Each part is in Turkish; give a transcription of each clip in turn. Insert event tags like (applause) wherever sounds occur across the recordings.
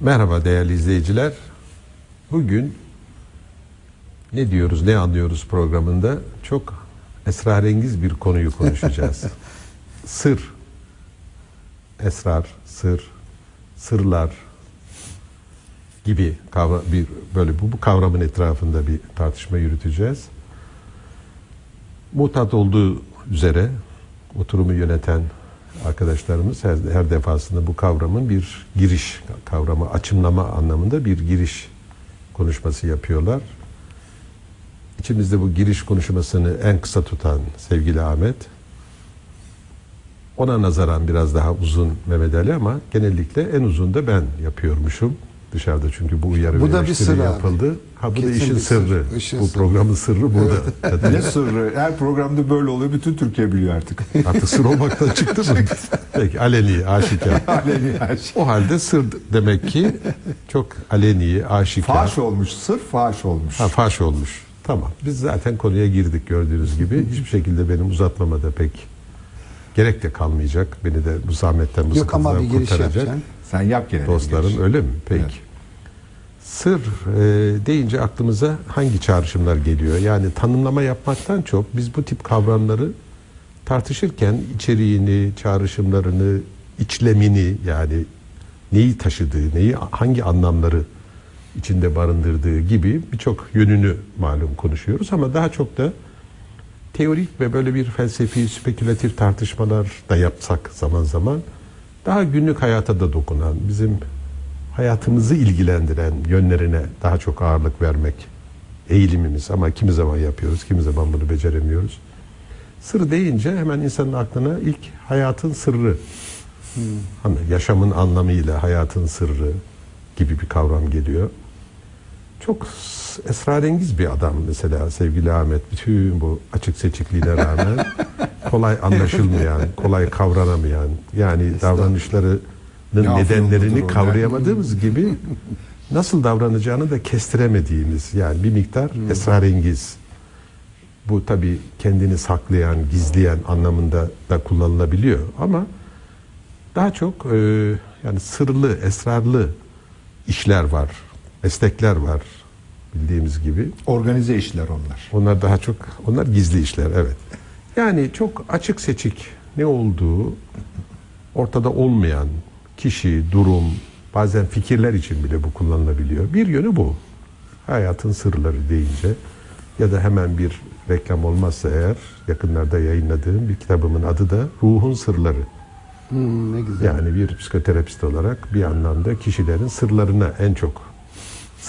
Merhaba değerli izleyiciler. Bugün ne diyoruz, ne anlıyoruz programında çok esrarengiz bir konuyu konuşacağız. (laughs) Sır, esrar, sır, sırlar gibi kavra bir böyle bu, bu kavramın etrafında bir tartışma yürüteceğiz. Mutat olduğu üzere oturumu yöneten arkadaşlarımız her, her defasında bu kavramın bir giriş kavramı açımlama anlamında bir giriş konuşması yapıyorlar. İçimizde bu giriş konuşmasını en kısa tutan sevgili Ahmet ona nazaran biraz daha uzun Mehmet Ali ama genellikle en uzun da ben yapıyormuşum. Dışarıda çünkü bu uyarı Bu da bir sır abi. yapıldı. Ha bu da işin sır. sırrı. İşin bu sırrı. programın sırrı burada. (laughs) Ne sırrı? Her programda böyle oluyor. Bütün Türkiye biliyor artık. (laughs) Artık sır olmaktan (laughs) çıktı mı? Peki aleni, aşikar. Aleni şey. O halde sır demek ki çok aleni, aşikar. Faş olmuş. Sır faş olmuş. Ha, faş olmuş. Tamam. Biz zaten konuya girdik gördüğünüz gibi. Hiçbir şekilde benim uzatmama da pek gerek de kalmayacak. Beni de bu zahmetten, bu Yok ama bir giriş kurtaracak. yapacaksın. Sen yap gene. de bir Dostlarım giriş. öyle mi? Peki. Evet. Sır e, deyince aklımıza hangi çağrışımlar geliyor? Yani tanımlama yapmaktan çok biz bu tip kavramları tartışırken içeriğini, çağrışımlarını, içlemini yani neyi taşıdığı, neyi hangi anlamları içinde barındırdığı gibi birçok yönünü malum konuşuyoruz ama daha çok da teorik ve böyle bir felsefi, spekülatif tartışmalar da yapsak zaman zaman daha günlük hayata da dokunan, bizim hayatımızı ilgilendiren yönlerine daha çok ağırlık vermek eğilimimiz ama kimi zaman yapıyoruz, kimi zaman bunu beceremiyoruz. Sır deyince hemen insanın aklına ilk hayatın sırrı, hani yaşamın anlamıyla hayatın sırrı gibi bir kavram geliyor. Çok esrarengiz bir adam mesela sevgili Ahmet. Bütün bu açık seçikliğine rağmen (laughs) kolay anlaşılmayan, kolay kavranamayan yani davranışlarının Ne nedenlerini kavrayamadığımız gibi (laughs) nasıl davranacağını da kestiremediğimiz yani bir miktar esrarengiz. Bu tabi kendini saklayan, gizleyen anlamında da kullanılabiliyor ama daha çok e, yani sırlı, esrarlı işler var, meslekler var bildiğimiz gibi. Organize işler onlar. Onlar daha çok, onlar gizli işler evet. Yani çok açık seçik ne olduğu ortada olmayan kişi, durum, bazen fikirler için bile bu kullanılabiliyor. Bir yönü bu. Hayatın sırları deyince ya da hemen bir reklam olmazsa eğer yakınlarda yayınladığım bir kitabımın adı da Ruhun Sırları. Hmm, ne güzel. Yani bir psikoterapist olarak bir anlamda kişilerin sırlarına en çok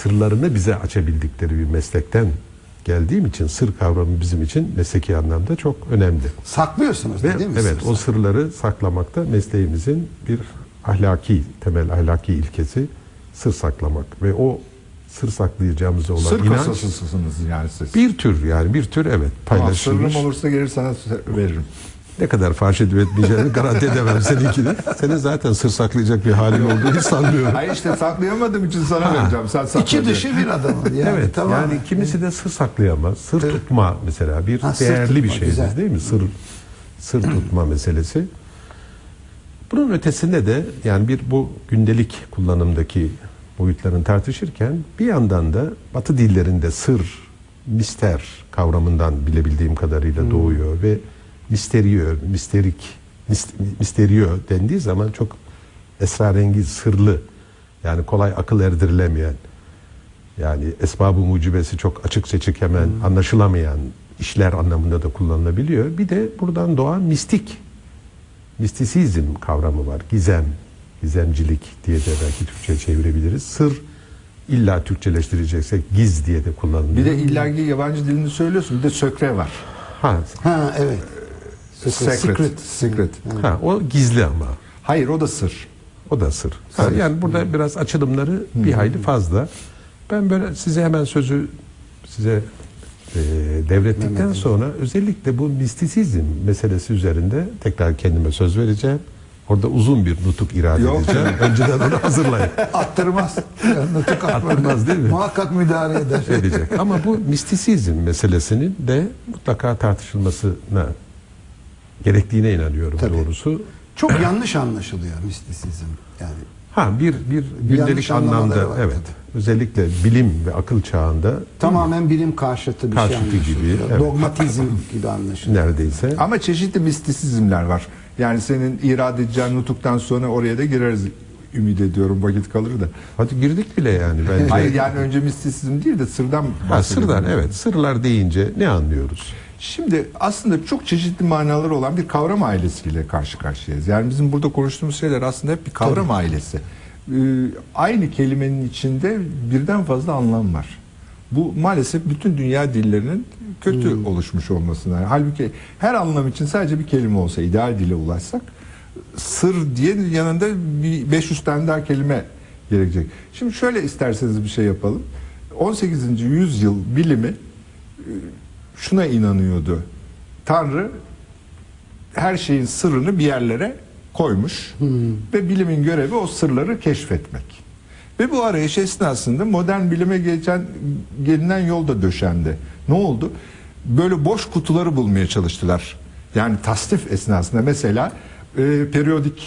sırlarını bize açabildikleri bir meslekten geldiğim için sır kavramı bizim için mesleki anlamda çok önemli. Saklıyorsunuz Ve değil mi? evet sır o sır? sırları saklamakta mesleğimizin bir ahlaki temel ahlaki ilkesi sır saklamak ve o sır saklayacağımıza olan Sır inanç kasasısınız yani siz. bir tür yani bir tür evet paylaşılmış. sırrım olursa gelir sana veririm. Ne kadar faş edip etmeyeceğini garanti edemem seninkini. Senin zaten sır saklayacak bir halin olduğunu sanmıyorum. Hayır işte saklayamadığım için sana vereceğim. Sen sakla. İçi diye. dışı bir adamın (laughs) yani. evet tamam. yani kimisi de sır saklayamaz. Sır Evet. tutma mesela bir Ha, sır değerli bir tutma, şeydir güzel. değil mi? Sır sır tutma meselesi. Bunun ötesinde de yani bir bu gündelik kullanımdaki boyutlarını tartışırken bir yandan da Batı dillerinde sır, mister kavramından bilebildiğim kadarıyla doğuyor ve misterio, misterik, mist- misterio dendiği zaman çok esrarengiz, sırlı yani kolay akıl erdirilemeyen yani esbab-ı mucibesi çok açık seçik hemen anlaşılamayan işler anlamında da kullanılabiliyor. Bir de buradan doğan mistik, mistisizm kavramı var. Gizem, gizemcilik diye de belki Türkçe çevirebiliriz. Sır illa Türkçeleştireceksek giz diye de kullanılıyor. Bir de illaki yabancı dilini söylüyorsun. Bir de sökre var. ha, Ha evet. Secret. Secret. ha, o gizli ama. Hayır o da sır. O da sır. Ha, yani burada biraz açılımları bir hayli fazla. Ben böyle size hemen sözü size e, devrettikten sonra özellikle bu mistisizm meselesi üzerinde tekrar kendime söz vereceğim. Orada uzun bir nutuk irade Yok. edeceğim. (laughs) Önceden onu hazırlayın. Attırmaz. Nutuk Attırmaz değil mi? Muhakkak müdahale eder. edecek. Ama bu mistisizm meselesinin de mutlaka tartışılmasına gerektiğine inanıyorum Tabii. doğrusu. Çok (clears throat) yanlış anlaşılıyor mistisizm. Yani Ha bir bir gündelik yanlış anlamaları anlamda var. evet. Özellikle bilim ve akıl çağında Tamamen bilim karşıtı bir Karşıtı şey gibi, anlaşılıyor. evet. Dogmatizm (clears throat) gibi anlaşılıyor. neredeyse Ama çeşitli mistisizmler var. Yani senin irade edeceğin nutuktan sonra oraya da gireriz ümit ediyorum vakit kalır da. hadi girdik bile yani bence. Hayır yani önce mistisizm değil de sırdan ha, bahsedelim. sırlar evet sırlar deyince ne anlıyoruz? Şimdi aslında çok çeşitli manaları olan bir kavram ailesiyle karşı karşıyayız. Yani bizim burada konuştuğumuz şeyler aslında hep bir kavram ailesi. Ee, aynı kelimenin içinde birden fazla anlam var. Bu maalesef bütün dünya dillerinin kötü oluşmuş olmasından. Halbuki her anlam için sadece bir kelime olsa, ideal dile ulaşsak sır diye yanında bir 500 tane daha kelime gerekecek. Şimdi şöyle isterseniz bir şey yapalım. 18. yüzyıl bilimi şuna inanıyordu. Tanrı her şeyin sırrını bir yerlere koymuş ve bilimin görevi o sırları keşfetmek. Ve bu arayış esnasında modern bilime geçen gelinen yol da döşendi. Ne oldu? Böyle boş kutuları bulmaya çalıştılar. Yani tasnif esnasında mesela e, periyodik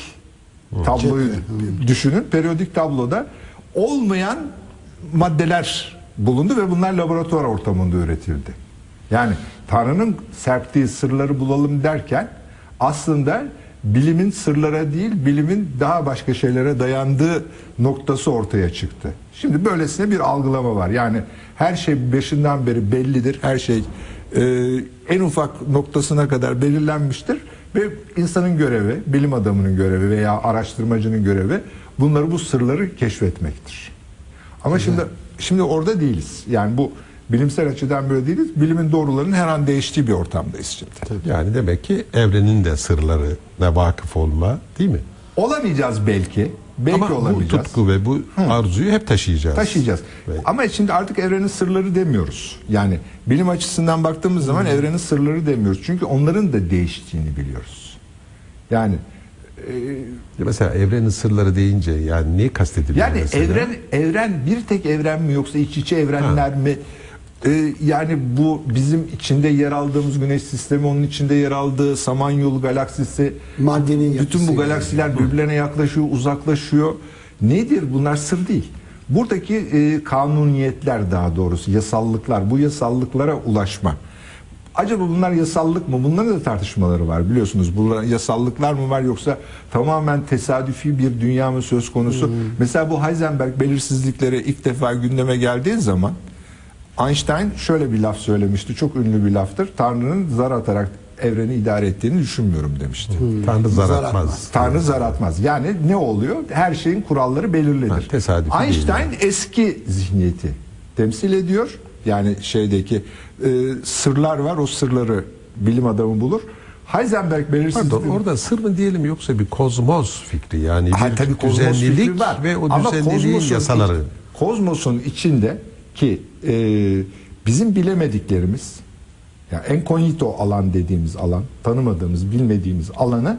tabloyu düşünün. Periyodik tabloda olmayan maddeler bulundu ve bunlar laboratuvar ortamında üretildi. Yani Tanrı'nın serptiği sırları bulalım derken aslında bilimin sırlara değil bilimin daha başka şeylere dayandığı noktası ortaya çıktı. Şimdi böylesine bir algılama var. Yani her şey başından beri bellidir. Her şey e, en ufak noktasına kadar belirlenmiştir ve insanın görevi, bilim adamının görevi veya araştırmacının görevi bunları bu sırları keşfetmektir. Ama şimdi şimdi orada değiliz. Yani bu bilimsel açıdan böyle değiliz. Bilimin doğrularının her an değiştiği bir ortamdayız şimdi. Yani demek ki evrenin de sırlarına vakıf olma değil mi? Olamayacağız belki. Belki Ama bu olamayacağız. tutku ve bu arzuyu hep taşıyacağız. Taşıyacağız. Ve- Ama şimdi artık evrenin sırları demiyoruz. Yani bilim açısından baktığımız zaman evrenin sırları demiyoruz. Çünkü onların da değiştiğini biliyoruz. Yani Mesela evrenin sırları deyince yani ne kastediliyor Yani mesela? evren evren bir tek evren mi yoksa iç içe evrenler mi? Ee, yani bu bizim içinde yer aldığımız güneş sistemi onun içinde yer aldığı Samanyolu galaksisi Maddenin bütün bu galaksiler birbirlerine yaklaşıyor, uzaklaşıyor. Nedir? Bunlar sır değil. Buradaki e, kanuniyetler daha doğrusu yasallıklar, bu yasallıklara ulaşma. Acaba bunlar yasallık mı? Bunların da tartışmaları var biliyorsunuz. Bunlar yasallıklar mı var yoksa tamamen tesadüfi bir dünya mı söz konusu? Mesela bu Heisenberg belirsizlikleri ilk defa gündeme geldiği zaman Einstein şöyle bir laf söylemişti. Çok ünlü bir laftır. Tanrı'nın zar atarak evreni idare ettiğini düşünmüyorum demişti. Tanrı zar Zar atmaz. atmaz. Tanrı zar atmaz. Yani ne oluyor? Her şeyin kuralları belirlidir. Ha, tesadüfi değil Einstein yani. eski zihniyeti temsil ediyor. Yani şeydeki e, sırlar var. O sırları bilim adamı bulur. Heisenberg belirsizlik Pardon orada sır mı diyelim yoksa bir kozmos fikri yani bir Ha, tabii kozmos fikri düzenlilik var. ve o Ama düzenliliğin yasaları. iç- kozmosun içinde ki e, bizim bilemediklerimiz ya enkognito alan dediğimiz alan, tanımadığımız, bilmediğimiz alanı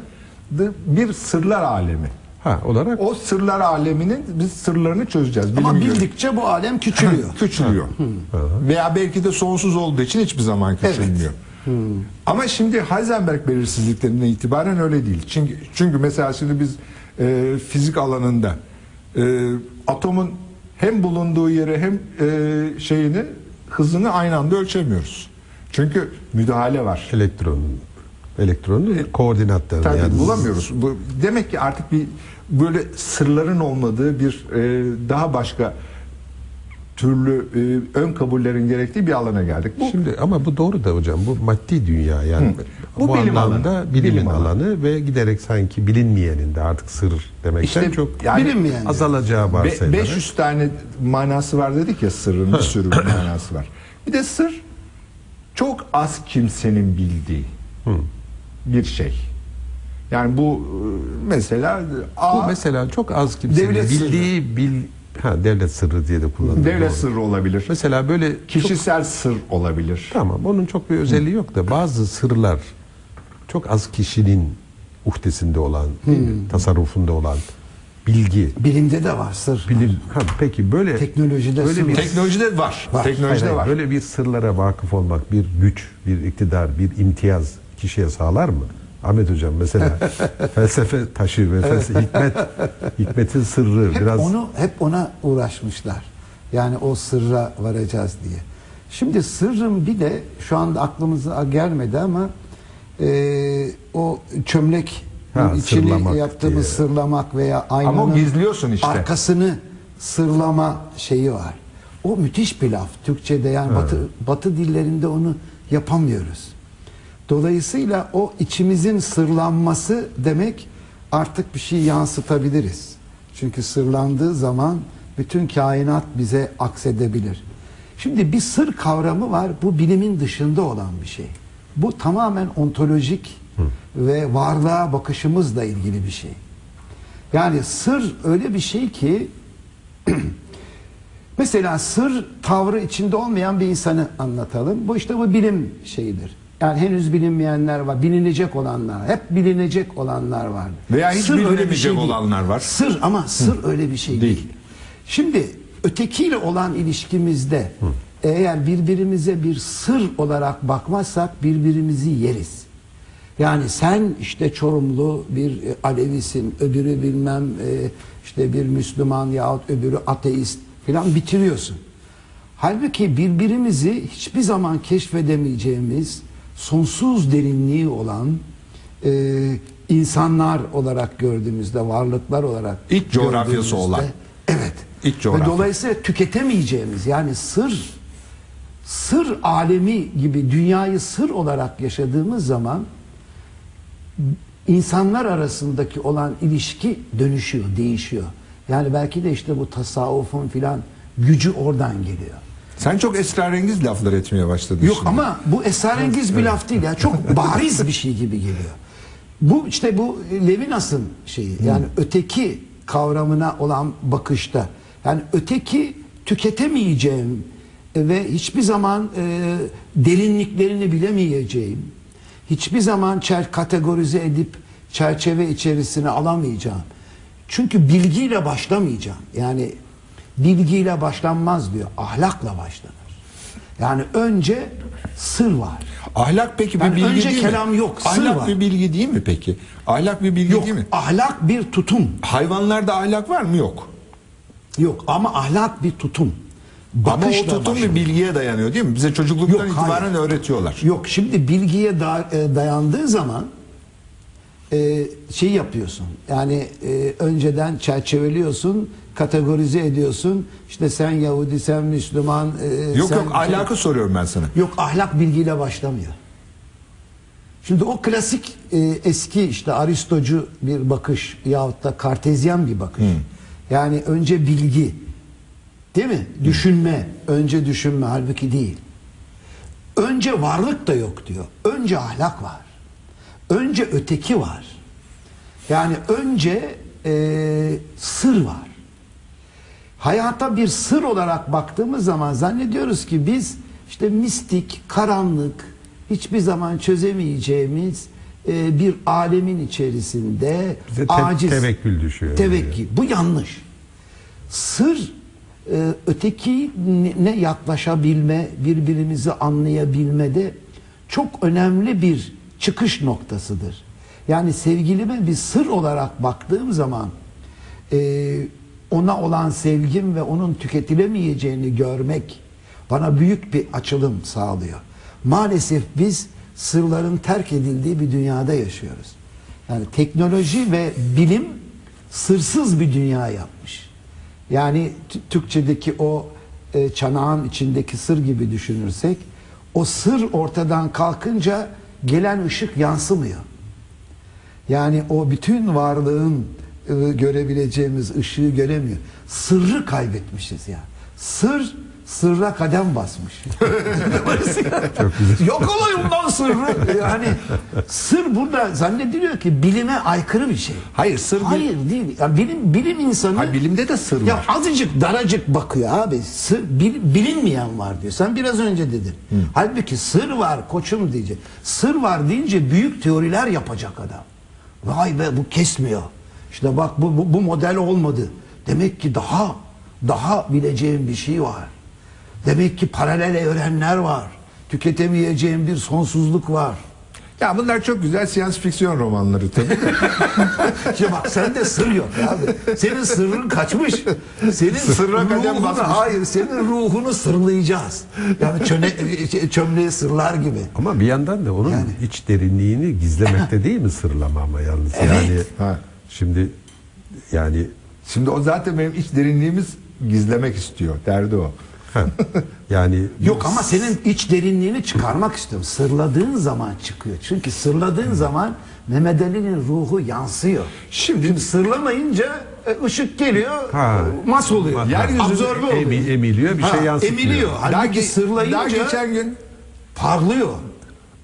da bir sırlar alemi. Ha olarak O sırlar aleminin biz sırlarını çözeceğiz. Ama Bilim göre- bildikçe bu alem küçülüyor. küçülüyor. Veya belki de sonsuz olduğu için hiçbir zaman küçülmüyor. Ama şimdi Heisenberg belirsizliklerinden itibaren öyle değil. Çünkü çünkü mesela şimdi biz e, fizik alanında e, atomun hem bulunduğu yeri hem e, şeyini hızını aynı anda ölçemiyoruz. Çünkü müdahale var. elektronun elektronun koordinatlarını Tabii yani bulamıyoruz. Bu demek ki artık bir böyle sırların olmadığı bir e, daha başka türlü e, ön kabullerin gerektiği bir alana geldik. Bu Şimdi ama bu doğru da hocam bu maddi dünya yani Bu bu, bilim anlamda alanı. bilimin Bilim alanı. alanı. ve giderek sanki bilinmeyenin de artık sır demekten İşte çok yani Bilinmeyen. azalacağı be- varsayılarak 500 tane manası var dedik ya sırrın bir sürü (clears throat) manası var. Bir de sır çok az kimsenin bildiği bir şey. Yani bu e, mesela A, bu mesela çok az kimsenin bildiği bil ha devlet sırrı diye de kullanılıyor. devlet Doğru. sırrı olabilir. Mesela böyle çok- Kişisel sır olabilir. Tamam onun çok bir özelliği yok da bazı sırlar çok az kişinin uhdesinde olan, mi? tasarrufunda olan bilgi, Bilimde de var sır. bilim. Ha, peki böyle Teknolojide böyle sır bir. Teknolojide var. Var. Teknolojide Hayır, var. böyle bir sırlara vakıf olmak bir güç, bir iktidar, bir imtiyaz kişiye sağlar mı? Ahmet hocam mesela (laughs) felsefe taşı ve felsefe, hikmet hikmetin sırrı Hep biraz onu hep ona uğraşmışlar. Yani o sırra varacağız diye. Şimdi sırrın bir de şu anda aklımıza gelmedi ama e, o çömlek Ha, içini sırlamak yaptığımız diye. sırlamak veya aynanın Ama gizliyorsun işte. arkasını sırlama şeyi var. O müthiş bir laf. Türkçe'de yani batı, batı dillerinde onu yapamıyoruz. Dolayısıyla o içimizin sırlanması demek artık bir şey yansıtabiliriz. Çünkü sırlandığı zaman bütün kainat bize aksedebilir. Şimdi bir sır kavramı var. Bu bilimin dışında olan bir şey. Bu tamamen ontolojik ve varlığa bakışımızla ilgili bir şey. Yani sır öyle bir şey ki (clears throat) Mesela sır tavrı içinde olmayan bir insanı anlatalım. Bu işte bu bilim şeyidir. Yani henüz bilinmeyenler var, bilinecek olanlar, hep bilinecek olanlar var. Veya hiç Sır öyle bir bilinemeyecek şey değil. olanlar var. Sır ama sır öyle bir şey değil. Değil. Şimdi ötekiyle olan ilişkimizde eğer birbirimize bir sır olarak bakmazsak birbirimizi yeriz. Yani sen işte Çorumlu bir e, Alevisin, öbürü bilmem e, işte bir Müslüman yahut öbürü ateist filan bitiriyorsun. Halbuki birbirimizi hiçbir zaman keşfedemeyeceğimiz sonsuz derinliği olan e, insanlar olarak gördüğümüzde, varlıklar olarak İç coğrafyası olan. Evet. Ve coğrafya. dolayısıyla tüketemeyeceğimiz yani sır sır alemi gibi dünyayı sır olarak yaşadığımız zaman insanlar arasındaki olan ilişki dönüşüyor, değişiyor. Yani belki de işte bu tasavvufun filan gücü oradan geliyor. Sen çok esrarengiz laflar etmeye başladın Yok şimdi. ama bu esrarengiz bir laf değil ya. Çok (laughs) bariz bir şey gibi geliyor. Bu işte bu Levinas'ın şeyi. Yani öteki kavramına olan bakışta. Yani öteki tüketemeyeceğim ve hiçbir zaman e, derinliklerini bilemeyeceğim. Hiçbir zaman çer kategorize edip çerçeve içerisine alamayacağım. Çünkü bilgiyle başlamayacağım. Yani bilgiyle başlanmaz diyor. Ahlakla başlanır. Yani önce sır var. Ahlak peki bir Yani bilgi önce değil kelam mi? yok, sır Ahlak var. bir bilgi değil mi peki? Ahlak bir bilgi Yok değil mi? ahlak bir tutum. Hayvanlarda ahlak var mı? Yok. Yok ama ahlak bir tutum. Ama o tutum bir bilgiye dayanıyor değil mi? Bize çocukluktan Yok, itibaren hayır. öğretiyorlar. Yok şimdi bilgiye da- e, dayandığı zaman e, şey yapıyorsun. Yani e, önceden çerçeveliyorsun, kategorize ediyorsun. İşte sen Yahudi, sen Müslüman. e, Yok sen- yok ahlakı soruyorum ben sana. Yok ahlak bilgiyle başlamıyor. Şimdi o klasik e, eski işte Aristocu bir bakış yahut da Kartezyen bir bakış. Yani önce bilgi değil mi? Düşünme, önce düşünme halbuki değil. Önce varlık da yok diyor. Önce ahlak var. Önce öteki var. Yani önce e, sır var hayata bir sır olarak baktığımız zaman zannediyoruz ki biz işte mistik, karanlık, hiçbir zaman çözemeyeceğimiz e, bir alemin içerisinde Bize te- aciz. tevekkül düşüyor. Tevekkül. Bu yanlış. Sır e, öteki ne yaklaşabilme, birbirimizi anlayabilmede çok önemli bir çıkış noktasıdır. Yani sevgilime bir sır olarak baktığım zaman e, ona olan sevgim ve onun tüketilemeyeceğini görmek bana büyük bir açılım sağlıyor. Maalesef biz sırların terk edildiği bir dünyada yaşıyoruz. Yani teknoloji ve bilim sırsız bir dünya yapmış. Yani Türkçedeki o e, çanağın içindeki sır gibi düşünürsek o sır ortadan kalkınca gelen ışık yansımıyor. Yani o bütün varlığın görebileceğimiz ışığı göremiyor. Sırrı kaybetmişiz ya. Sır sırra kadem basmış. (laughs) Yok olayım lan sırrı. Yani sır burada zannediliyor ki bilime aykırı bir şey. Hayır, sır bil- Hayır değil. Ya bilim bilim insanı Ha, bilimde de sır ya var. azıcık daracık bakıyor abi. Sır, bil- bilinmeyen var diyor. Sen biraz önce dedin. Halbuki sır var koçum diyecek. Sır var deyince büyük teoriler yapacak adam. Vay be bu kesmiyor. İşte bak bu, bu, bu model olmadı. Demek ki daha daha bileceğim bir şey var. Demek ki paralel evrenler var. Tüketemeyeceğim bir sonsuzluk var. Ya bunlar çok güzel science fiksiyon romanları tabii. Ya (laughs) bak sende sır yok abi. Senin sırrın kaçmış. Senin Sırra kadem ruhunu, basmış. hayır senin ruhunu sırlayacağız. Yani çöne, çömleği sırlar gibi. Ama bir yandan da onun Yani. iç derinliğini gizlemekte değil mi sırlama ama yalnız yani Ha. Şimdi yani Şimdi o zaten benim iç derinliğimiz gizlemek istiyor. Derdi o. (laughs) yani Yok ama senin iç derinliğini çıkarmak istiyorum. Sırladığın zaman çıkıyor. Çünkü sırladığın zaman Mehmet Ali'nin ruhu yansıyor. Şimdi- Şimdi sırlamayınca e, ışık geliyor, Ha. mas oluyor. Yeryüzünde Absorbe oluyor. emi- emiliyor bir şey yansıtmıyor. Emiliyor. Daha, Halbuki ge- sırlayınca daha geçen gün parlıyor.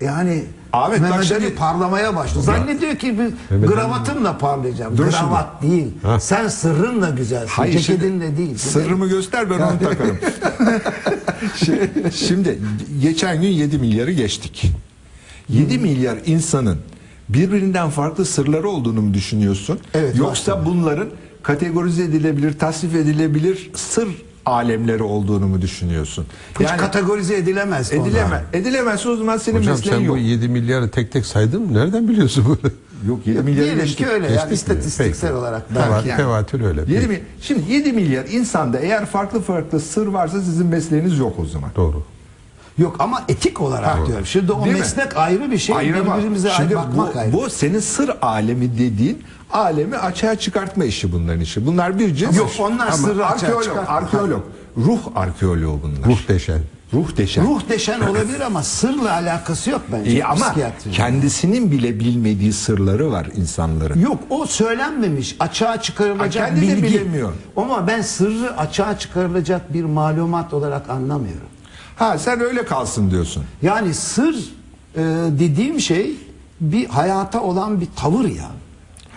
Yani Ahmet bak Mehmet Ali şimdi- parlamaya başladı. Zannediyor ki bir Mehmet Ali- gravatımla parlayacağım. Dur Gravat değil. Ha. Sen sırrınla güzelsin. Hayır, Ceketinle şimdi değil. (laughs) Sırrımı göster ben onu takarım. (laughs) Şey- Şimdi geçen gün 7 milyarı geçtik. 7 milyar insanın birbirinden farklı sırları olduğunu mu düşünüyorsun? Evet, Yoksa bunların kategorize edilebilir, tasnif edilebilir sır alemleri olduğunu mu düşünüyorsun? Hiç kategorize edilemez. edileme, edilemezse o zaman senin hocam mesleğin sen yok. bu 7 milyarı tek tek saydın mı? Nereden biliyorsun bunu? Yok 7 milyarı Diyelim geçtik. ki öyle yani Geçtik mi? istatistiksel Peki. olarak. Teva- belki. Tevatür öyle. 7 mi? Şimdi 7 milyar insanda eğer farklı farklı sır varsa sizin mesleğiniz yok o zaman. Doğru. Yok ama etik olarak diyorum. Şimdi o Değil mi? meslek ayrı bir şey. Ayırama. Birbirimize Şimdi bakmak bu, ayrı. bu senin sır alemi dediğin alemi açığa çıkartma işi bunların işi. Bunlar bir cins. Yok, onlar sırrı açığa arkeolog, çıkartma. arkeolog. Ruh arkeoloğu bunlar. Ruh deşen. Ruh deşen. Ruh deşen olabilir ama sırla alakası yok bence. İyi ama psikiyatrinin. kendisinin bile bilmediği sırları var insanların. Yok o söylenmemiş. Açığa çıkarılacak Ha, kendi de bilgi. bilemiyor. Ama ben sırrı açığa çıkarılacak bir malumat olarak anlamıyorum. Ha sen öyle kalsın diyorsun. Yani sır e, dediğim şey bir hayata olan bir tavır ya.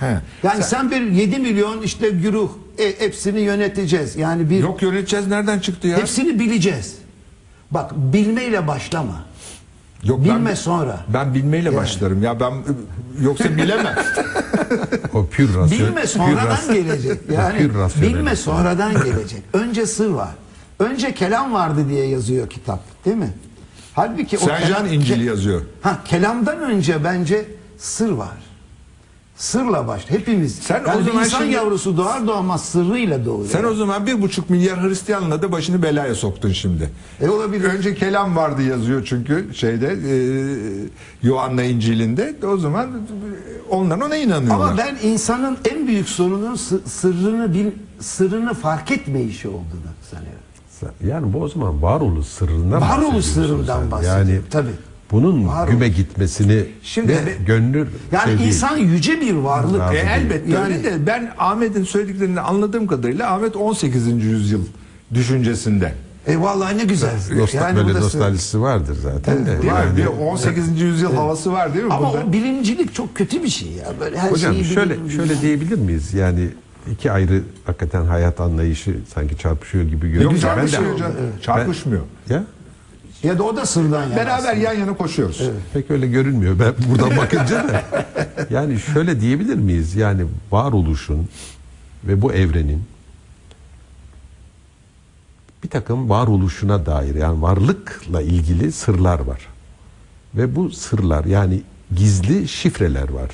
He. Yani sen, bir 7 milyon işte güruh e, hepsini yöneteceğiz. Yani bir Yok yöneteceğiz nereden çıktı ya? hepsini bileceğiz. Bak bilmeyle başlama. Yok, bilme ben, sonra. Ben bilmeyle başlarım. Ya ben yoksa bilemem. (laughs) O pür rasyon. Bilme sonradan gelecek. (laughs) Yani pür bilme sonradan gelecek. Önce sır var. Önce kelam vardı diye yazıyor kitap, değil mi? Halbuki o Sercan kelam- yazıyor. Ha kelamdan önce bence sır var. Sırla baş. Hepimiz. Sen yani o zaman insan şimdi- yavrusu doğar doğmaz sırrıyla doğuyor. Sen o zaman bir buçuk milyar Hristiyanla da başını belaya soktun şimdi. E olabilir. Önce kelam vardı yazıyor çünkü şeyde e, Yuhanna İncil'inde. O zaman onlar ona inanıyorlar. Ama ben insanın en büyük sorunun sı- sırrını bil, sırrını fark etmeyişi olduğunu sanıyorum. Yani bu o zaman varoluş sırrından Varoluş sırrından bahsediyorum, Yani tabii. Bunun Varoluş. güme gitmesini Şimdi gönlü Yani şey değil. insan yüce bir varlık. Razı E, değil. elbette Yani- öyle de ben Ahmet'in söylediklerini anladığım kadarıyla Ahmet 18. yüzyıl düşüncesinde. E vallahi ne güzel. Nostal- Yani böyle nostaljisi vardır zaten de. Değil Yani- mi? Bir 18. yüzyıl havası var değil mi? Ama bunda? o bilimcilik çok kötü bir şey ya. Böyle her Hocam şeyi şöyle bilim- şöyle diyebilir miyiz? Yani iki ayrı hakikaten hayat anlayışı sanki çarpışıyor gibi görünüyor. Yok Ben de- çarpışmıyor canım. Çarpışmıyor. Ya Ya da o da sırdan yani. Beraber yan yana koşuyoruz. pek öyle görünmüyor ben buradan bakınca da. (laughs) Yani şöyle diyebilir miyiz? Yani varoluşun ve bu evrenin bir takım varoluşuna dair yani varlıkla ilgili sırlar var. Ve bu sırlar yani gizli şifreler var.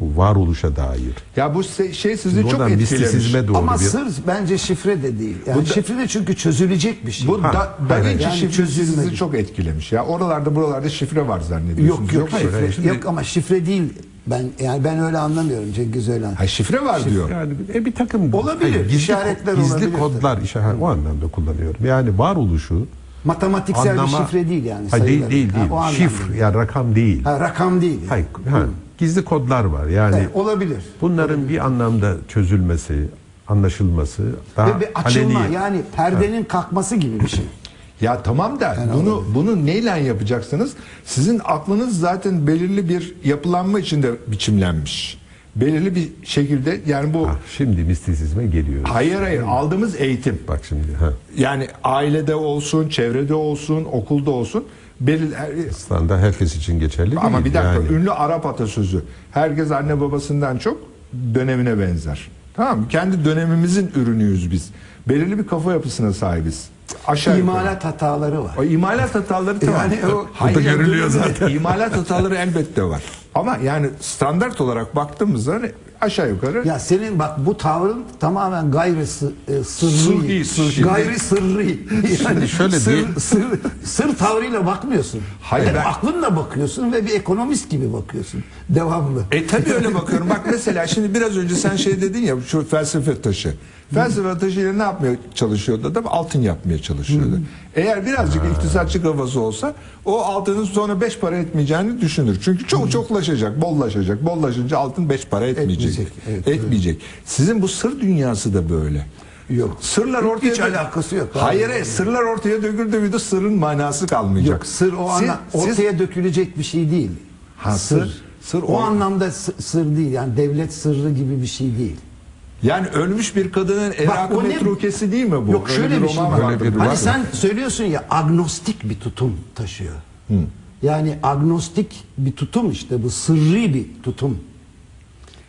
Bu varoluşa dair. Ya bu şey sizi Şimdi çok etkilemiş. doğru Ama bir... sır bence şifre de değil. Yani Bu da- şifre de çünkü çözülecek bir şey. Bu Ha, da, Da hayır, Vinci yani şifresi sizi çok etkilemiş. Ya oralarda buralarda şifre var zannediyorsunuz. yok yok hayır, şifre. hayır. Şimdi- Yok ama şifre değil. Ben yani ben öyle anlamıyorum Cengiz öyle. Ha şifre var diyor. Yani e, bir takım Olabilir, gizli, işaretler gizli olabilir kodlar işaret o anlamda kullanıyorum. Yani varoluşu Matematiksel anlama bir şifre değil yani. Hayır, değil değil Ha, değil. Şifre yani rakam değil. Ha, rakam değil. Hayır, ha, gizli kodlar var. Yani Evet, olabilir. bunların bir anlamda çözülmesi, anlaşılması daha Ve bir açılma aleni. yani perdenin kalkması gibi bir şey. (laughs) Ya tamam da bunu bunu neyle yapacaksınız? Sizin aklınız zaten belirli bir yapılanma içinde biçimlenmiş. Belirli bir şekilde yani bu Ha, şimdi mistisizme geliyoruz. hayır hayır aldığımız eğitim. Bak şimdi ha. Yani ailede olsun, çevrede olsun, okulda olsun belirli Standart herkes için geçerli değil. Ama bir dakika yani. ünlü Arap atasözü. Herkes anne babasından çok dönemine benzer. Tamam mı? Kendi dönemimizin ürünüyüz biz. Belirli bir kafa yapısına sahibiz. Aşağı yukarı. İmalat hataları var. O imalat hataları tamam. Yani o- da (laughs) yani görülüyor zaten. İmalat hataları elbette var. Ama yani standart olarak baktığımızda hani aşağı yukarı Ya senin bak bu tavrın tamamen gayri sı, e, sırrı. Sır değil, sır şimdi. Gayri sırrı. (laughs) Yani şöyle sır, değil. Sır, sır tavrıyla bakmıyorsun. Hayır, Hep ben- aklınla bakıyorsun ve bir ekonomist gibi bakıyorsun. Devamlı. E tabii öyle (laughs) bakıyorum. Bak mesela şimdi biraz önce sen şey dedin ya şu felsefe taşı. Felsefe taşıyla ne yapmaya çalışıyordu adam? Altın yapmaya çalışıyordu. Eğer birazcık iktisatçı kafası olsa o altının sonra beş para etmeyeceğini düşünür. Çünkü çok çoklaşacak, bollaşacak. Bollaşınca altın beş para etmeyecek. Etmeyecek, evet, etmeyecek. Sizin bu sır dünyası da böyle. Yok. Sırlar ortaya Hiç alakası yok. Hayır, hayır, sırlar ortaya döküldü müydü sırrın manası kalmayacak. Yok sır o Siz- anla siz- ortaya dökülecek bir şey değil. Ha, sır- sır o o- anlamda sı- sır değil. Yani devlet sırrı gibi bir şey değil. Yani ölmüş bir kadının erakı ne- metrukesi değil mi bu? Yok Öyle şöyle bir, şey roman var. bir- Hani var. sen söylüyorsun ya agnostik bir tutum taşıyor. Yani agnostik bir tutum işte bu sırrı bir tutum.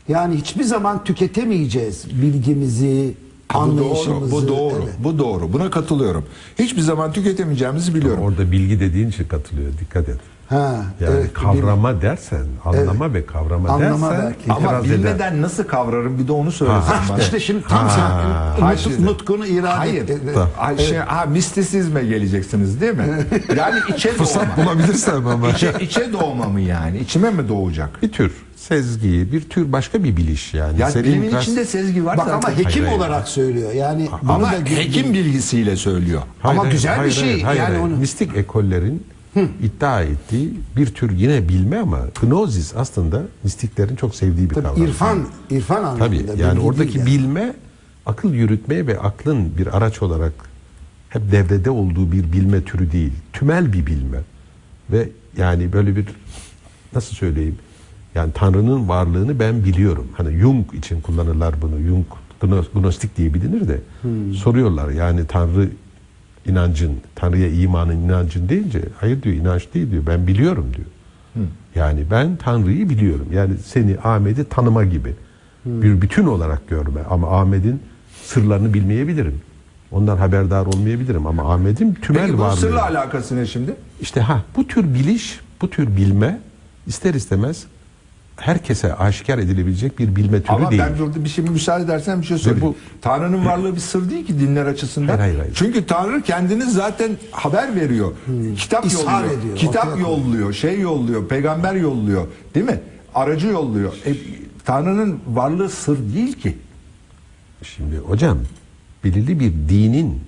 Yani hiçbir zaman tüketemeyeceğiz bilgimizi, Bu doğru, anlayışımızı. bu doğru, Evet. bu doğru. Buna katılıyorum. Hiçbir zaman tüketemeyeceğimizi biliyorum. Orada bilgi dediğin için katılıyor. Dikkat et. Ha, Yani evet, kavrama dersen, anlama ve kavrama Anlama dersen belki. Ama itiraz eder. bilmeden nasıl kavrarım bir de onu söylesen Ha, bana. işte şimdi tam sen Hayır, nut- nutkunu irade Hayır. et. Ay, şey, ha, mistisizme geleceksiniz değil mi? Yani içe (laughs) doğma. bulabilirsem ama. içe, içe doğma mı yani? İçime mi doğacak? bir tür sezgi, bir tür başka bir biliş yani. Ya Senin bilimin ras- içinde sezgi var Bak zaten. ama hekim Hayır, hayır. olarak söylüyor. Yani bunu Ama da hekim bilgisiyle söylüyor. Ama güzel bir şey. Yani onu- Mistik ekollerin iddia ettiği bir tür yine bilme ama gnozis aslında mistiklerin çok sevdiği bir Tabii kavram. irfan, irfan anlamında. Tabii yani oradaki yani. bilme akıl yürütmeye ve aklın bir araç olarak hep devrede olduğu bir bilme türü değil. Tümel bir bilme. Ve yani böyle bir nasıl söyleyeyim? Yani Tanrı'nın varlığını ben biliyorum. Hani Jung için kullanırlar bunu. Jung gno- gnostik diye bilinir de soruyorlar yani Tanrı inancın, Tanrı'ya imanın inancın deyince hayır diyor inanç değil diyor. Ben biliyorum diyor. Yani ben Tanrı'yı biliyorum. Yani seni Ahmet'i tanıma gibi. Bir bütün olarak görme. Ama Ahmet'in sırlarını bilmeyebilirim. Ondan haberdar olmayabilirim ama Ahmet'in tümel Peki bu varlığı. sırla alakası ne şimdi? İşte ha bu tür biliş, bu tür bilme ister istemez herkese aşikar edilebilecek bir bilme türü Ama değil. ben burada bir şey müsaade edersen bir şey söyleyeyim. bu- Tanrı'nın varlığı bir sır değil ki dinler açısından. Hayır, hayır, hayır. Çünkü Tanrı kendini zaten haber veriyor. Kitap İshar yolluyor. ediyor, Kitap yolluyor, şey yolluyor, peygamber yolluyor. Değil mi? Aracı yolluyor. E, Tanrı'nın varlığı sır değil ki. Şimdi hocam belirli bir dinin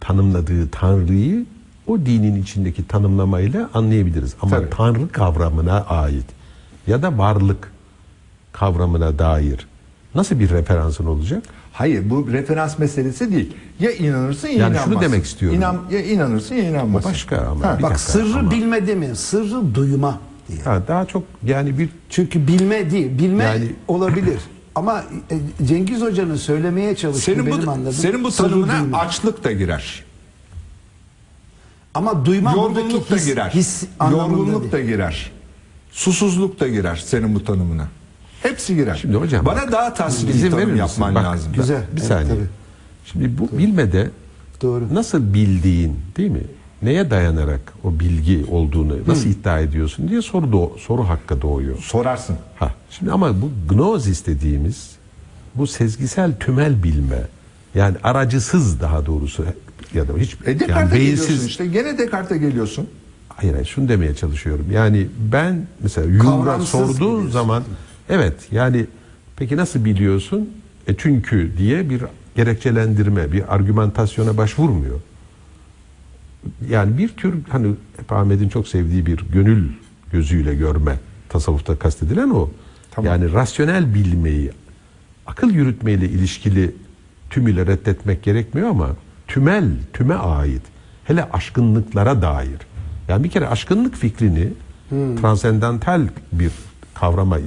tanımladığı Tanrı'yı o dinin içindeki tanımlamayla anlayabiliriz. Ama Tabii. Tanrı kavramına ait ya da varlık kavramına dair nasıl bir referansın olacak? Hayır bu referans meselesi değil. Ya inanırsın ya Yani şunu inanmazsın. demek istiyorum. İnan, ya inanırsın ya inanmazsın. Başka ama. Ha, bir Bak dakika sırrı ama- bilme demiyor. Sırrı duyma diye. Ha, daha çok yani bir Çünkü bilme değil. Bilme Yani- olabilir. Ama e, Cengiz Hoca'nın söylemeye çalıştığı Senin benim bu, anladığım senin bu tanımına duyma. açlık da girer. Ama duyma Yorgunluk buradaki da his, girer. his Yorgunluk da girer. Susuzluk da girer senin bu tanımına. Hepsi girer. Şimdi hocam Bana bak, daha tasviri tanım verir misin? yapman Bak, lazım. Güzel. Bir Evet, saniye. tabii. Şimdi bu bilmede Doğru. nasıl bildiğin değil mi? Neye dayanarak o bilgi olduğunu nasıl iddia ediyorsun diye soru doğ- soru hakkı doğuyor. Sorarsın. Ha, şimdi ama bu gnozis dediğimiz bu sezgisel tümel bilme yani aracısız daha doğrusu ya da hiç E yani beyinsiz işte. Gene Descartes'e geliyorsun. Hayır hayır şunu demeye çalışıyorum. Yani ben mesela Jung'a sorduğun biliyorsun. zaman evet yani peki nasıl biliyorsun? E çünkü diye bir gerekçelendirme, bir argümantasyona başvurmuyor. Yani bir tür hani hep Ahmet'in çok sevdiği bir gönül gözüyle görme tasavvufta kastedilen o. Tamam. Yani rasyonel bilmeyi akıl yürütmeyle ilişkili tümüyle reddetmek gerekmiyor ama tümel, tüme ait hele aşkınlıklara dair. Yani bir kere aşkınlık fikrini transendantal bir kavrama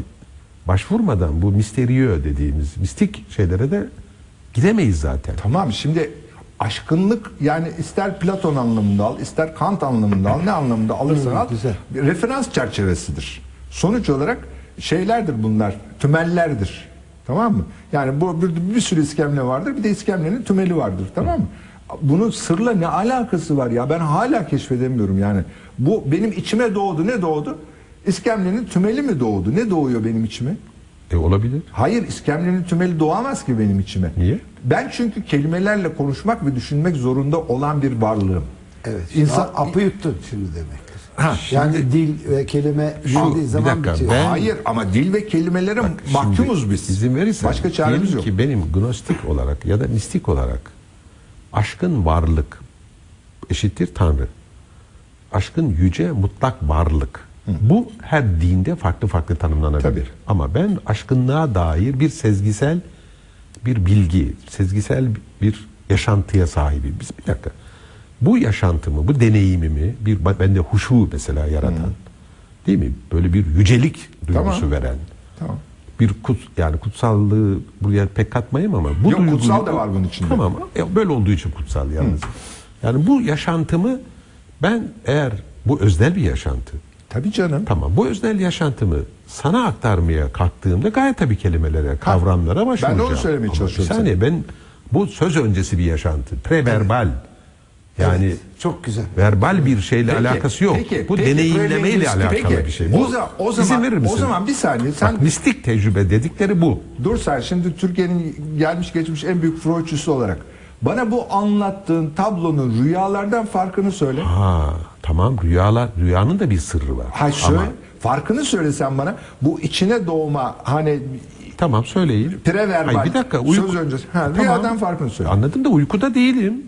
başvurmadan bu misteriyo dediğimiz mistik şeylere de gidemeyiz zaten. Tamam şimdi aşkınlık yani ister Platon anlamında al, ister Kant anlamında al, ne anlamında alırsan al, güzel. bir referans çerçevesidir. Sonuç olarak şeylerdir bunlar, tümellerdir. Tamam mı? Yani bu bir, bir sürü iskemle vardır, bir de iskemlenin tümeli vardır. Tamam mı? Bunun sırla ne alakası var ya? Ben hala keşfedemiyorum yani. Bu benim içime doğdu. Ne doğdu? İskemlenin tümeli mi doğdu? Ne doğuyor benim içime? E olabilir. Hayır, iskemlenin tümeli doğamaz ki benim içime. Niye? Ben çünkü kelimelerle konuşmak ve düşünmek zorunda olan bir varlığım. Evet. İnsan- apı yuttun şimdi demektir. Ha, yani dil ve kelime bir zaman dakika, bitiyor. ben- Hayır ama dil ve kelimelere mahkumuz Şimdi biz. İzin verirsen. Başka çaremiz yok. ki benim gnostik olarak ya da mistik olarak aşkın varlık eşittir Tanrı. Aşkın yüce mutlak varlık. Bu her dinde farklı farklı tanımlanabilir. Tabii. Ama ben aşkınlığa dair bir sezgisel bir bilgi, sezgisel bir yaşantıya sahibim. Biz bir dakika. Bu yaşantımı, bu deneyimimi bir bende huşu mesela yaratan, değil mi? Böyle bir yücelik duygusu Tamam. veren Tamam. Bir kut yani kutsallığı buraya pek katmayayım ama bu Yok, duyguyu- kutsal da var bunun içinde. Tamam. e, Böyle olduğu için kutsal yalnız. Yani bu yaşantımı ben eğer bu öznel bir yaşantı. Tabii canım. Tamam. Bu öznel yaşantımı sana aktarmaya kalktığımda gayet tabii kelimelere, kavramlara başvuracağım. onu söylemeye Ama çalışıyorum Bir saniye ben bu söz öncesi bir yaşantı. Preverbal. Yani Evet, çok güzel. verbal bir şeyle Peki, alakası yok. peki, bu peki, deneyimlemeyle alakalı peki. bir şey. O Bu- zaman- o İzin verir o misin? zaman bir saniye, sen- Bak, mistik tecrübe dedikleri bu. Dur sen şimdi Türkiye'nin gelmiş geçmiş en büyük Freudçusu olarak bana bu anlattığın tablonun rüyalardan farkını söyle. Ha tamam rüyalar rüyanın da bir sırrı var. Ha söyle. Ama Farkını söylesen bana. Bu içine doğma hani tamam söyleyeyim. Preverbal, Hayır, bir dakika uyku. söz öncesi. Ha, rüyadan farkını söyle. Anladım da uykuda değilim.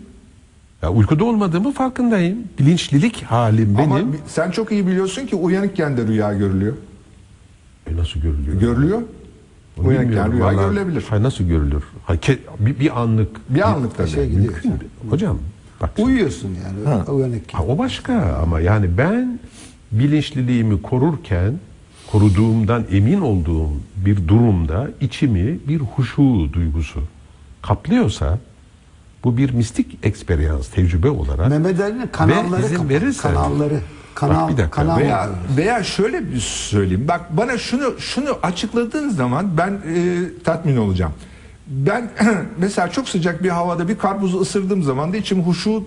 Ya uykuda olmadığımı farkındayım. Bilinçlilik halim benim. Ama sen çok iyi biliyorsun ki uyanıkken de rüya görülüyor. E, nasıl görülüyor? Görülüyor. Onu Uyanıkken rüya Vallahi- görülebilir. Hayır nasıl görülür? Hayır, ke- bir, bir anlık. Bir anlık tabii. şey gidiyor. Mümkün. Hocam bak. Uyuyorsun yani uyanık. Ha, o başka ama yani ben bilinçliliğimi korurken koruduğumdan emin olduğum bir durumda içimi bir huşu duygusu kaplıyorsa bu bir mistik eksperyans, tecrübe olarak Mehmet Ali'nin kanalları izin verirsen- kanalları kanal bir dakika, kanal Veya veya şöyle bir söyleyeyim. Bak bana şunu şunu açıkladığın zaman ben e, tatmin olacağım. Ben (clears throat) mesela çok sıcak bir havada bir karpuzu ısırdığım zaman da içim huşu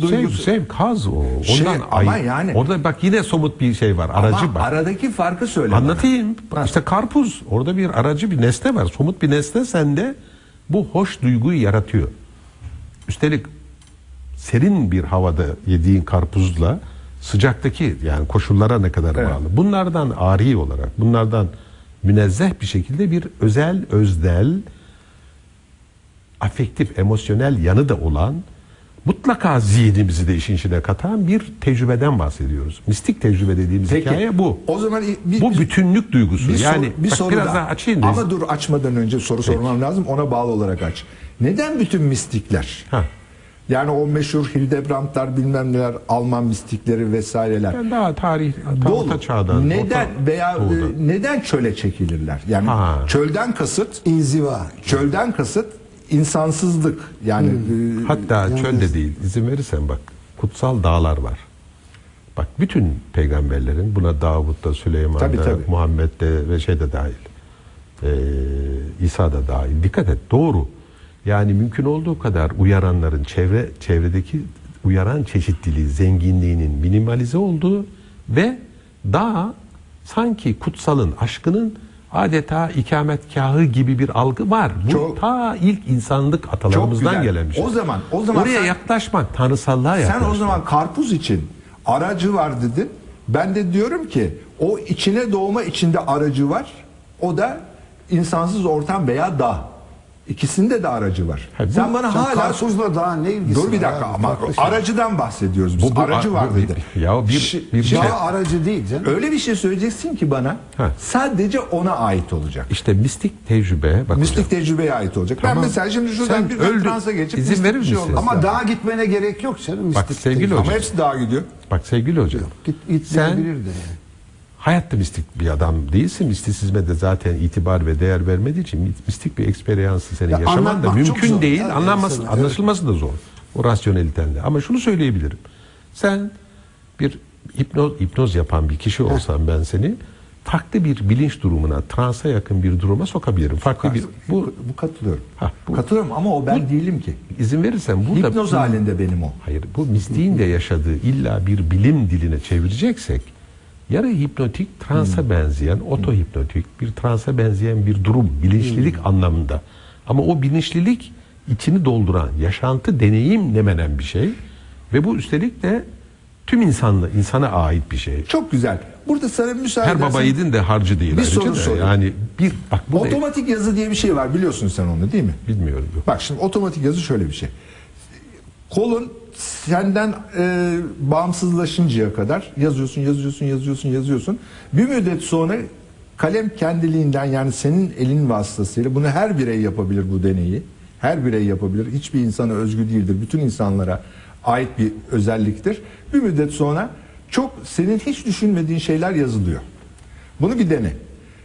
Sev, duygusu. sev, kaz o. Ondan Şey, ama yani- Orada bak yine somut bir şey var. Aracı Ama bak. aradaki farkı söyle. bana. Anlatayım. Bak işte karpuz. Orada bir aracı bir nesne var. Somut bir nesne sende bu hoş duyguyu yaratıyor. Üstelik serin bir havada yediğin karpuzla sıcaktaki yani koşullara ne kadar Evet. bağlı. Bunlardan ari olarak, bunlardan münezzeh bir şekilde bir özel, özdel, afektif, emosyonel yanı da olan mutlaka zihnimizi de işin içine katan bir tecrübeden bahsediyoruz. Mistik tecrübe dediğimiz Peki. hikaye bu. O zaman bir, bu bütünlük duygusu. bir yani soru, bir soru biraz daha. daha açayım. Ama dur açmadan önce soru sormam lazım. Ona bağlı olarak aç. Neden bütün mistikler? Ha. Yani o meşhur Hildebrandlar bilmem neler Alman mistikleri vesaireler. Ben daha tarih, ta, Dolu. orta çağdan. Neden orta veya doğuda. e, neden çöle çekilirler? Yani Ha. çölden kasıt inziva. çölden kasıt insansızlık. Yani Hmm. e, Hatta Yalnız- çölde değil. izin verirsen bak. Kutsal dağlar var. Bak bütün peygamberlerin buna Davut'ta, Süleyman'da, Tabii, tabii. Muhammed'de ve şey de dahil. Ee, İsa da dahil. Dikkat et. Doğru. Yani mümkün olduğu kadar uyaranların çevre çevredeki uyaran çeşitliliği, zenginliğinin minimalize olduğu ve daha sanki kutsalın, aşkının adeta ikametgahı gibi bir algı var. Bu Çok- ta ilk insanlık atalarımızdan gelen bir şey. O zaman- o zaman oraya sen- yaklaşmak, tanrısallığa sen yaklaşmak. o zaman karpuz için aracı var dedin. Ben de diyorum ki o içine doğma içinde aracı var. O da insansız ortam veya dağ. İkisinde de aracı var. Ha, bu- sen bana Sen hala karpuzla daha ne ilgisi Dur bir dakika abi? ama şey. aracıdan bahsediyoruz biz. Bu- bu- aracı var dedi. Ya bir- Şi- bir- şimdi Dağ aracı değil canım. öyle bir şey söyleyeceksin ki bana Ha. sadece ona ait olacak. İşte mistik tecrübe bak Mistik hocam, tecrübeye ait olacak. Ben Tamam. mesela şimdi şuradan Sen bir transa geçip İzin verir bir şey misin? olması Ama dağa gitmene gerek yok canım. Bak mistik sevgili değil. hocam. Ama hepsi dağa gidiyor. bak sevgili hocam. Git, git Sen- yani. Hayatta mistik bir adam değilsin. Mistisizme de zaten itibar ve değer vermediği için mistik bir eksperyansı senin Ya yaşaman da mümkün değil. ya, Anlanması, evet. anlaşılması da zor. O rasyonelitenle. Ama şunu söyleyebilirim. Sen bir hipnoz, hipnoz yapan bir kişi olsam ben seni farklı bir bilinç durumuna, transa yakın bir duruma sokabilirim. Farklı bir bu bu katılıyorum. Ha, bu- katılıyorum ama o ben değilim ki. izin verirsen burada Hipnoz halinde benim o. Hayır bu mistiğin de yaşadığı illa bir bilim diline çevireceksek yarı hipnotik transa benzeyen otohipnotik bir transa benzeyen bir durum bilinçlilik anlamında. Ama o bilinçlilik içini dolduran yaşantı deneyim demenen bir şey ve bu üstelik de tüm insanlı insana ait bir şey. Çok güzel. Burada sana müsaade Her baba edersen- yiğidin de harcı değil. Bir soru sorayım. Yani bir bak burada Otomatik yazı diye bir şey var biliyorsun sen onu değil mi? bilmiyorum. Yok. Bak şimdi otomatik yazı şöyle bir şey. Kolun senden e, bağımsızlaşıncaya kadar yazıyorsun, yazıyorsun, yazıyorsun, yazıyorsun. Bir müddet sonra kalem kendiliğinden yani senin elin vasıtasıyla bunu her birey yapabilir bu deneyi. Her birey yapabilir. Hiçbir insana özgü değildir. Bütün insanlara ait bir özelliktir. Bir müddet sonra çok senin hiç düşünmediğin şeyler yazılıyor. Bunu bir dene.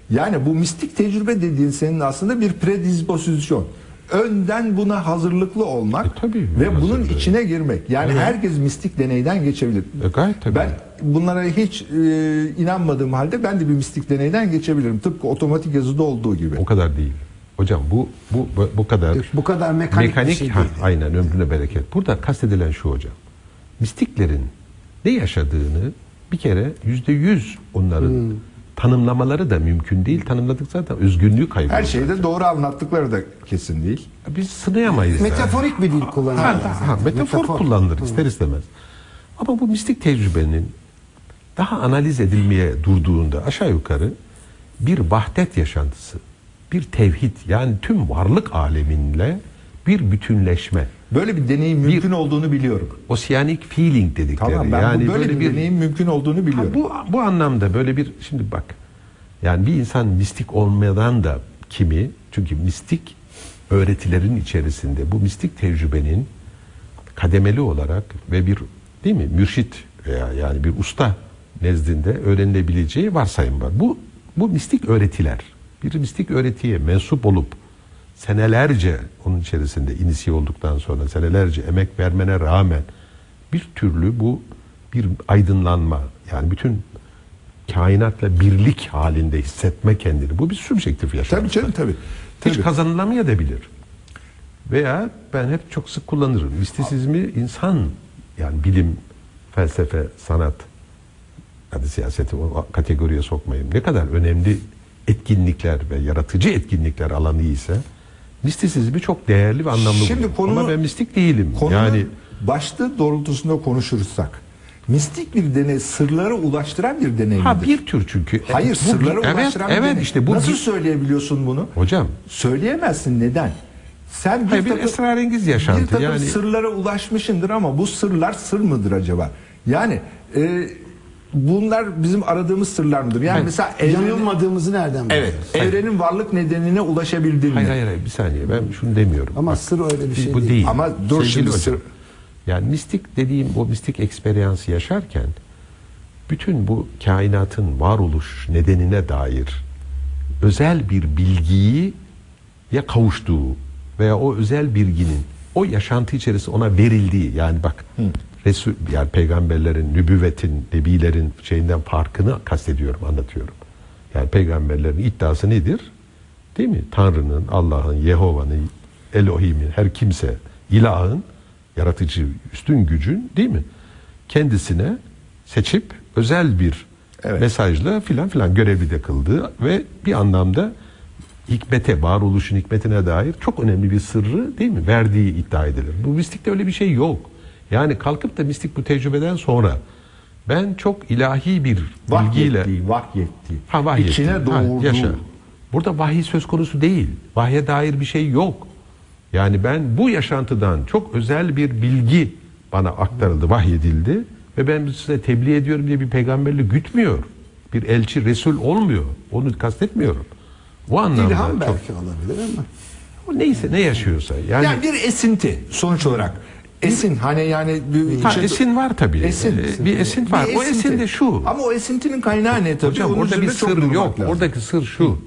Yani bu mistik tecrübe dediğin senin aslında bir predispozisyon. Önden buna hazırlıklı olmak E, tabii, ve hazırlığı. bunun içine girmek. Yani herkes mistik deneyden geçebilir. E, gayet tabii. Ben bunlara hiç e, inanmadığım halde ben de bir mistik deneyden geçebilirim. Tıpkı otomatik yazıda olduğu gibi. O kadar değil. Hocam bu bu bu- kadar Bu kadar mekanik, bir şey ha, değil. aynen ömrüne bereket. Burada kastedilen şu hocam. Mistiklerin ne yaşadığını bir kere yüzde yüz onların Hmm. Tanımlamaları da mümkün değil. Tanımladık zaten özgünlüğü kayboluyor. Her şeyi de doğru anlattıkları da kesin değil. Biz sınayamayız. yani. Metaforik bir dil kullanıyor. Ha, ha, metafor, kullanılır ister istemez. Ama bu mistik tecrübenin daha analiz edilmeye durduğunda aşağı yukarı bir vahdet yaşantısı, bir tevhid yani tüm varlık aleminle bir bütünleşme. Böyle bir deneyim mümkün olduğunu biliyorum. Oceanic feeling dedikleri. Tamam ben yani bu böyle, bir, deneyim mümkün olduğunu Ha, biliyorum. bu bu anlamda böyle bir şimdi bak. Yani bir insan mistik olmadan da kimi çünkü mistik öğretilerin içerisinde bu mistik tecrübenin kademeli olarak ve bir değil mi mürşit veya yani bir usta nezdinde öğrenilebileceği varsayım var. Bu bu mistik öğretiler bir mistik öğretiye mensup olup senelerce onun içerisinde inisiye olduktan sonra senelerce emek vermene rağmen bir türlü bu bir aydınlanma yani bütün kainatla birlik halinde hissetme kendini. Bu bir subjektif yaşam. Tabii canım tabii. Hiç Tabii. kazanılamayabilir. Veya ben hep çok sık kullanırım. Mistisizmi insan yani bilim, felsefe, sanat hadi siyaseti o kategoriye sokmayayım. Ne kadar önemli etkinlikler ve yaratıcı etkinlikler alanı ise mistisizmi çok değerli ve anlamlı Şimdi buluyorum. Ama ben mistik değilim. Konunun yani başlığı doğrultusunda konuşursak mistik bir deney sırlara ulaştıran bir deney ha midir? bir tür çünkü. Hayır Bu- sırlara evet, ulaştıran bir Evet deney. işte bu Nasıl bir- söyleyebiliyorsun bunu? hocam Söyleyemezsin neden? Sen bir, Hayır, bir takım, esrarengiz bir yaşantı. takım Yani- sırlara ulaşmışındır ama bu sırlar sır mıdır acaba? Yani e, bunlar bizim aradığımız sırlar mıdır? Yani Ben- mesela evrenin, Yanılmadığımızı nereden evet, biliyoruz? evrenin varlık nedenine ulaşabildin mi? hayır hayır hayır, bir saniye ben şunu demiyorum. Ama Bak, sır öyle bir şey bu değil. değil. Ama dur Sevgili şimdi hocam, sır- Yani mistik dediğim o mistik eksperyansı yaşarken bütün bu kainatın varoluş nedenine dair özel bir bilgiyi ya kavuştuğu veya o özel bilginin o yaşantı içerisinde ona verildiği yani bak Resul yani peygamberlerin, nübüvvetin, nebilerin şeyinden farkını kastediyorum, anlatıyorum. Yani peygamberlerin iddiası nedir? Değil mi? Tanrı'nın, Allah'ın, Yehova'nın, Elohim'in, her kimse, ilahın, yaratıcı, üstün gücün değil mi? Kendisine seçip özel bir Evet. mesajla filan filan görevli de kıldığı ve bir anlamda hikmete, varoluşun hikmetine dair çok önemli bir sırrı değil mi? Verdiği iddia edilir. Bu mistikte öyle bir şey yok. Yani kalkıp da mistik bu tecrübeden sonra ben çok ilahi bir bilgiyle Vahyettiği, vahyettiği. Ha, vahiy İçine ettim. Ha, yaşa. Burada vahiy söz konusu değil. Vahye dair bir şey yok. Yani ben bu yaşantıdan çok özel bir bilgi bana aktarıldı, vahyedildi ve ben size tebliğ ediyorum diye bir peygamberlik gütmüyor. Bir elçi, resul olmuyor. Onu kastetmiyorum. O anlamda İlham çok, belki olabilir ama. o neyse ne yaşıyorsa. Yani, Yani bir esinti sonuç olarak. Esin hani yani bir ha, içe- esin var tabii. Esin. Ee, bir esin var. Bir o esin de şu. Ama o esintinin kaynağı ne tabii? Hocam orada bir sır yok. lazım. Oradaki sır şu.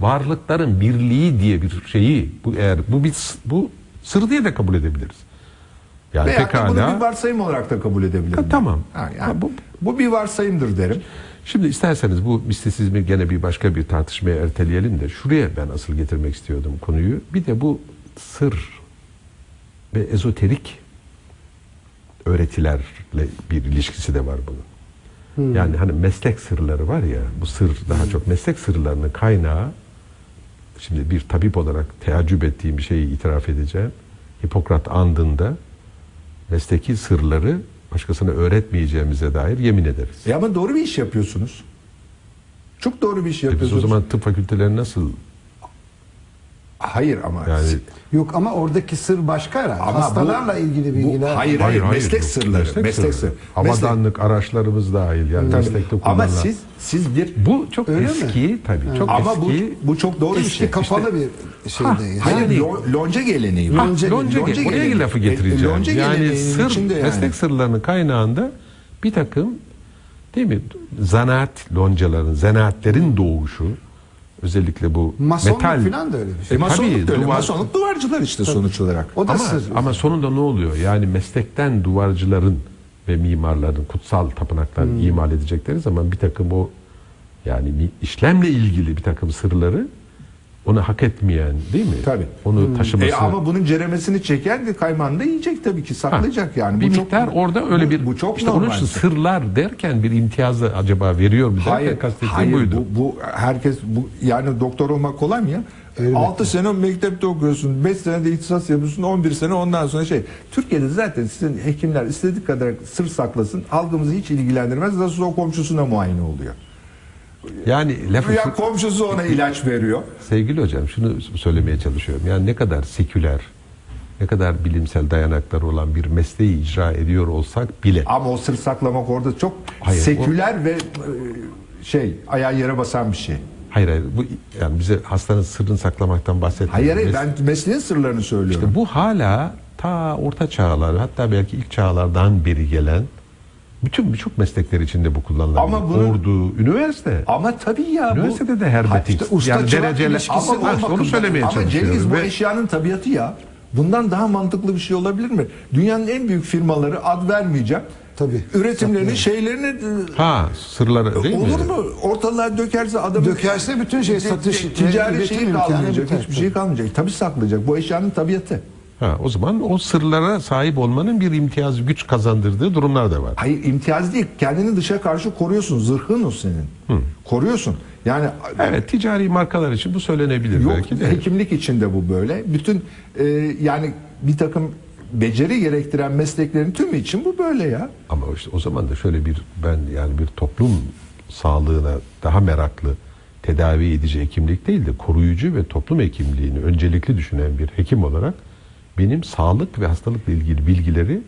Varlıkların birliği diye bir şeyi bu eğer bu bir bu sır diye de kabul edebiliriz. Yani Veya da bunu bir pekala varsayım olarak da kabul edebilirim. Ha, tamam. Ha, yani Ha, bu- bu bir varsayımdır derim. Şimdi isterseniz bu mistisizmi gene bir başka bir tartışmaya erteleyelim de şuraya ben asıl getirmek istiyordum konuyu. Bir de bu sır ve ezoterik öğretilerle bir ilişkisi de var bunun. Yani hani meslek sırları var ya bu sır daha çok meslek sırlarının kaynağı şimdi bir tabip olarak teaccüp ettiğim bir şeyi itiraf edeceğim. Hipokrat andında mesleki sırları başkasına öğretmeyeceğimize dair yemin ederiz. E ama doğru bir iş yapıyorsunuz. Çok doğru bir iş E biz yapıyorsunuz. o zaman tıp fakülteleri nasıl Hayır ama yani Yok ama oradaki sır başka herhalde. Ama bu- Hastalarla ilgili bu- bilgiler. hayır, hayır, meslek sırları. Meslek, sırrı. Havadanlık araçlarımız dahil yani meslekte Ama kullanılan. siz siz bir bu çok Öyle mi? eski tabii çok ama bu eski. bu çok doğru bir şey. kapalı bir şeydeyiz. Hayır, Yani- lo- lonca geleneği. Ha. Lonca- lonca, lonca oraya geleneği. lafı E, getireceğim. lonca yani geleneğinin sır, içinde yani. meslek sırlarının kaynağında bir takım değil mi zanaat loncaların, zanaatlerin doğuşu özellikle bu Masonluk metal falan da öyle bir E, şey. masonluk Tabii, da öyle. duvar- Masonluk duvarcılar işte sonuç olarak. O da ama, sır. ama sonunda ne oluyor? Yani meslekten duvarcıların ve mimarların kutsal tapınaklar Hmm. imal edecekleri zaman bir takım o yani işlemle ilgili bir takım sırları onu hak etmeyen değil mi? Tabii. Onu taşıması. E ama bunun ceremesini çeken de kaymağını da yiyecek tabii ki saklayacak yani. bir Bu çok- miktar orada öyle bu- bir bu çok işte normal. onun için sırlar derken bir imtiyaz da acaba veriyor mu derken Hayır, hayır buydu. bu, bu herkes bu yani doktor olmak kolay mı ya? 6 sene mektepte okuyorsun, 5 sene de ihtisas yapıyorsun, 11 sene ondan sonra şey. Türkiye'de zaten sizin hekimler istediği kadar sır saklasın, halkımızı hiç ilgilendirmez. Nasıl o komşusuna muayene oluyor. Yani lafı Ya şu- komşusu ona ilaç veriyor. sevgili hocam şunu söylemeye çalışıyorum. Yani ne kadar seküler, ne kadar bilimsel dayanakları olan bir mesleği icra ediyor olsak bile Ama o sır saklamak orada çok Hayır, seküler ve e, şey ayağı yere basan bir şey. Hayır hayır bu yani bize hastanın sırrını saklamaktan bahsetmiyorum. Hayır hayır Mes- ben mesleğin sırlarını söylüyorum. İşte bu hala ta orta çağlar hatta belki ilk çağlardan beri gelen bütün birçok meslekler içinde bu kullanılabilir. Ama bunu- Ordu, üniversite. Ama tabii ya bu... Üniversitede de hermetik. işte usta yani dereceli ama o bak, onu söylemeye Ama çalışıyorum. Cengiz bu Ve- eşyanın tabiatı ya. Bundan daha mantıklı bir şey olabilir mi? Dünyanın en büyük firmaları ad vermeyeceğim. Tabii. Üretimlerini, şeylerini e, ha sırları değil olur mi? mu? Ortalığa dökerse adamın Dökerse bütün şey, satış, ti- ticari şeyi kalmayacak. Hiçbir şey kalmayacak. Tabii saklayacak. Bu eşyanın tabiatı. Ha, o zaman o sırlara sahip olmanın bir imtiyaz güç kazandırdığı durumlar da var. Hayır imtiyaz değil. Kendini dışa karşı koruyorsun. Zırhın o senin. Koruyorsun. Yani Evet ticari markalar için bu söylenebilir Yok belki de. hekimlik içinde bu böyle. Bütün e, yani bir takım beceri gerektiren mesleklerin tümü için bu böyle ya. Ama işte o zaman da şöyle bir ben yani bir toplum sağlığına daha meraklı tedavi edici hekimlik değil de koruyucu ve toplum hekimliğini öncelikli düşünen bir hekim olarak benim sağlık ve hastalıkla ilgili bilgileri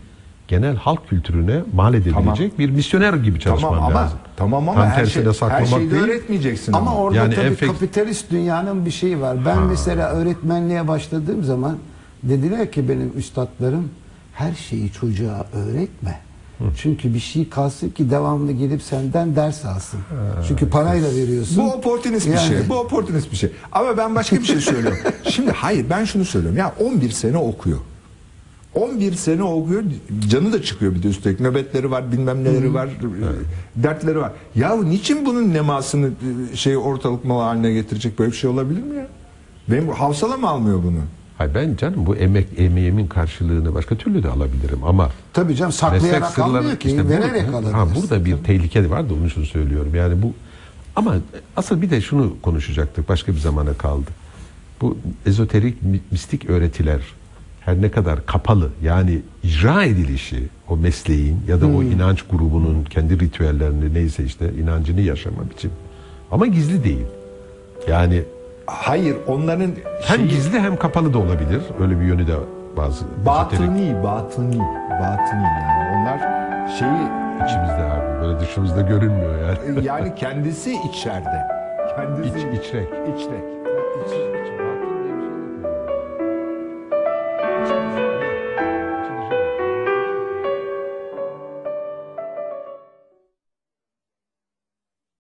genel halk kültürüne mal edebilecek Tamam. bir misyoner gibi çalışmam Tamam ama lazım. tamam ama Tam her, şey, her şeyi de değil. öğretmeyeceksin Ama ama. orada Yani tabii enfek- kapitalist dünyanın bir şeyi var. Ben mesela öğretmenliğe başladığım zaman dediler ki benim üstadlarım her şeyi çocuğa öğretme. Çünkü bir şey kalsın ki devamlı gelip senden ders alsın. Çünkü parayla veriyorsun. Bu oportunist bir Yani- şey. Bu oportunist bir şey. Ama ben başka bir şey söylüyorum. (laughs) Şimdi hayır ben şunu söylüyorum. Ya 11 sene okuyor. 11 sene okuyor. Canı da çıkıyor bir de üstelik. Nöbetleri var, bilmem neleri var, e, dertleri var. Ya niçin bunun nemasını e, şey ortalık malı haline getirecek böyle bir şey olabilir mi ya? Benim havsala mı almıyor bunu? Hayır ben canım bu emek emeğimin karşılığını başka türlü de alabilirim ama Tabii canım saklayarak sırları almıyor ki işte vererek bu- alabilirsin. ha, burada bir tehlike var da onun için söylüyorum. Yani bu ama asıl bir de şunu konuşacaktık başka bir zamana kaldı. Bu ezoterik mi- mistik öğretiler her ne kadar kapalı yani icra edilişi o mesleğin ya da Hmm. o inanç grubunun kendi ritüellerini neyse işte inancını yaşama biçim. Ama gizli değil. Yani Hayır onların hem şeyi- gizli hem kapalı da olabilir. Öyle bir yönü de bazı batıni, batıni, batıni yani onlar şeyi içimizde abi. Böyle dışımızda görünmüyor yani. yani kendisi içeride. Kendisi İç, içrek. içrek.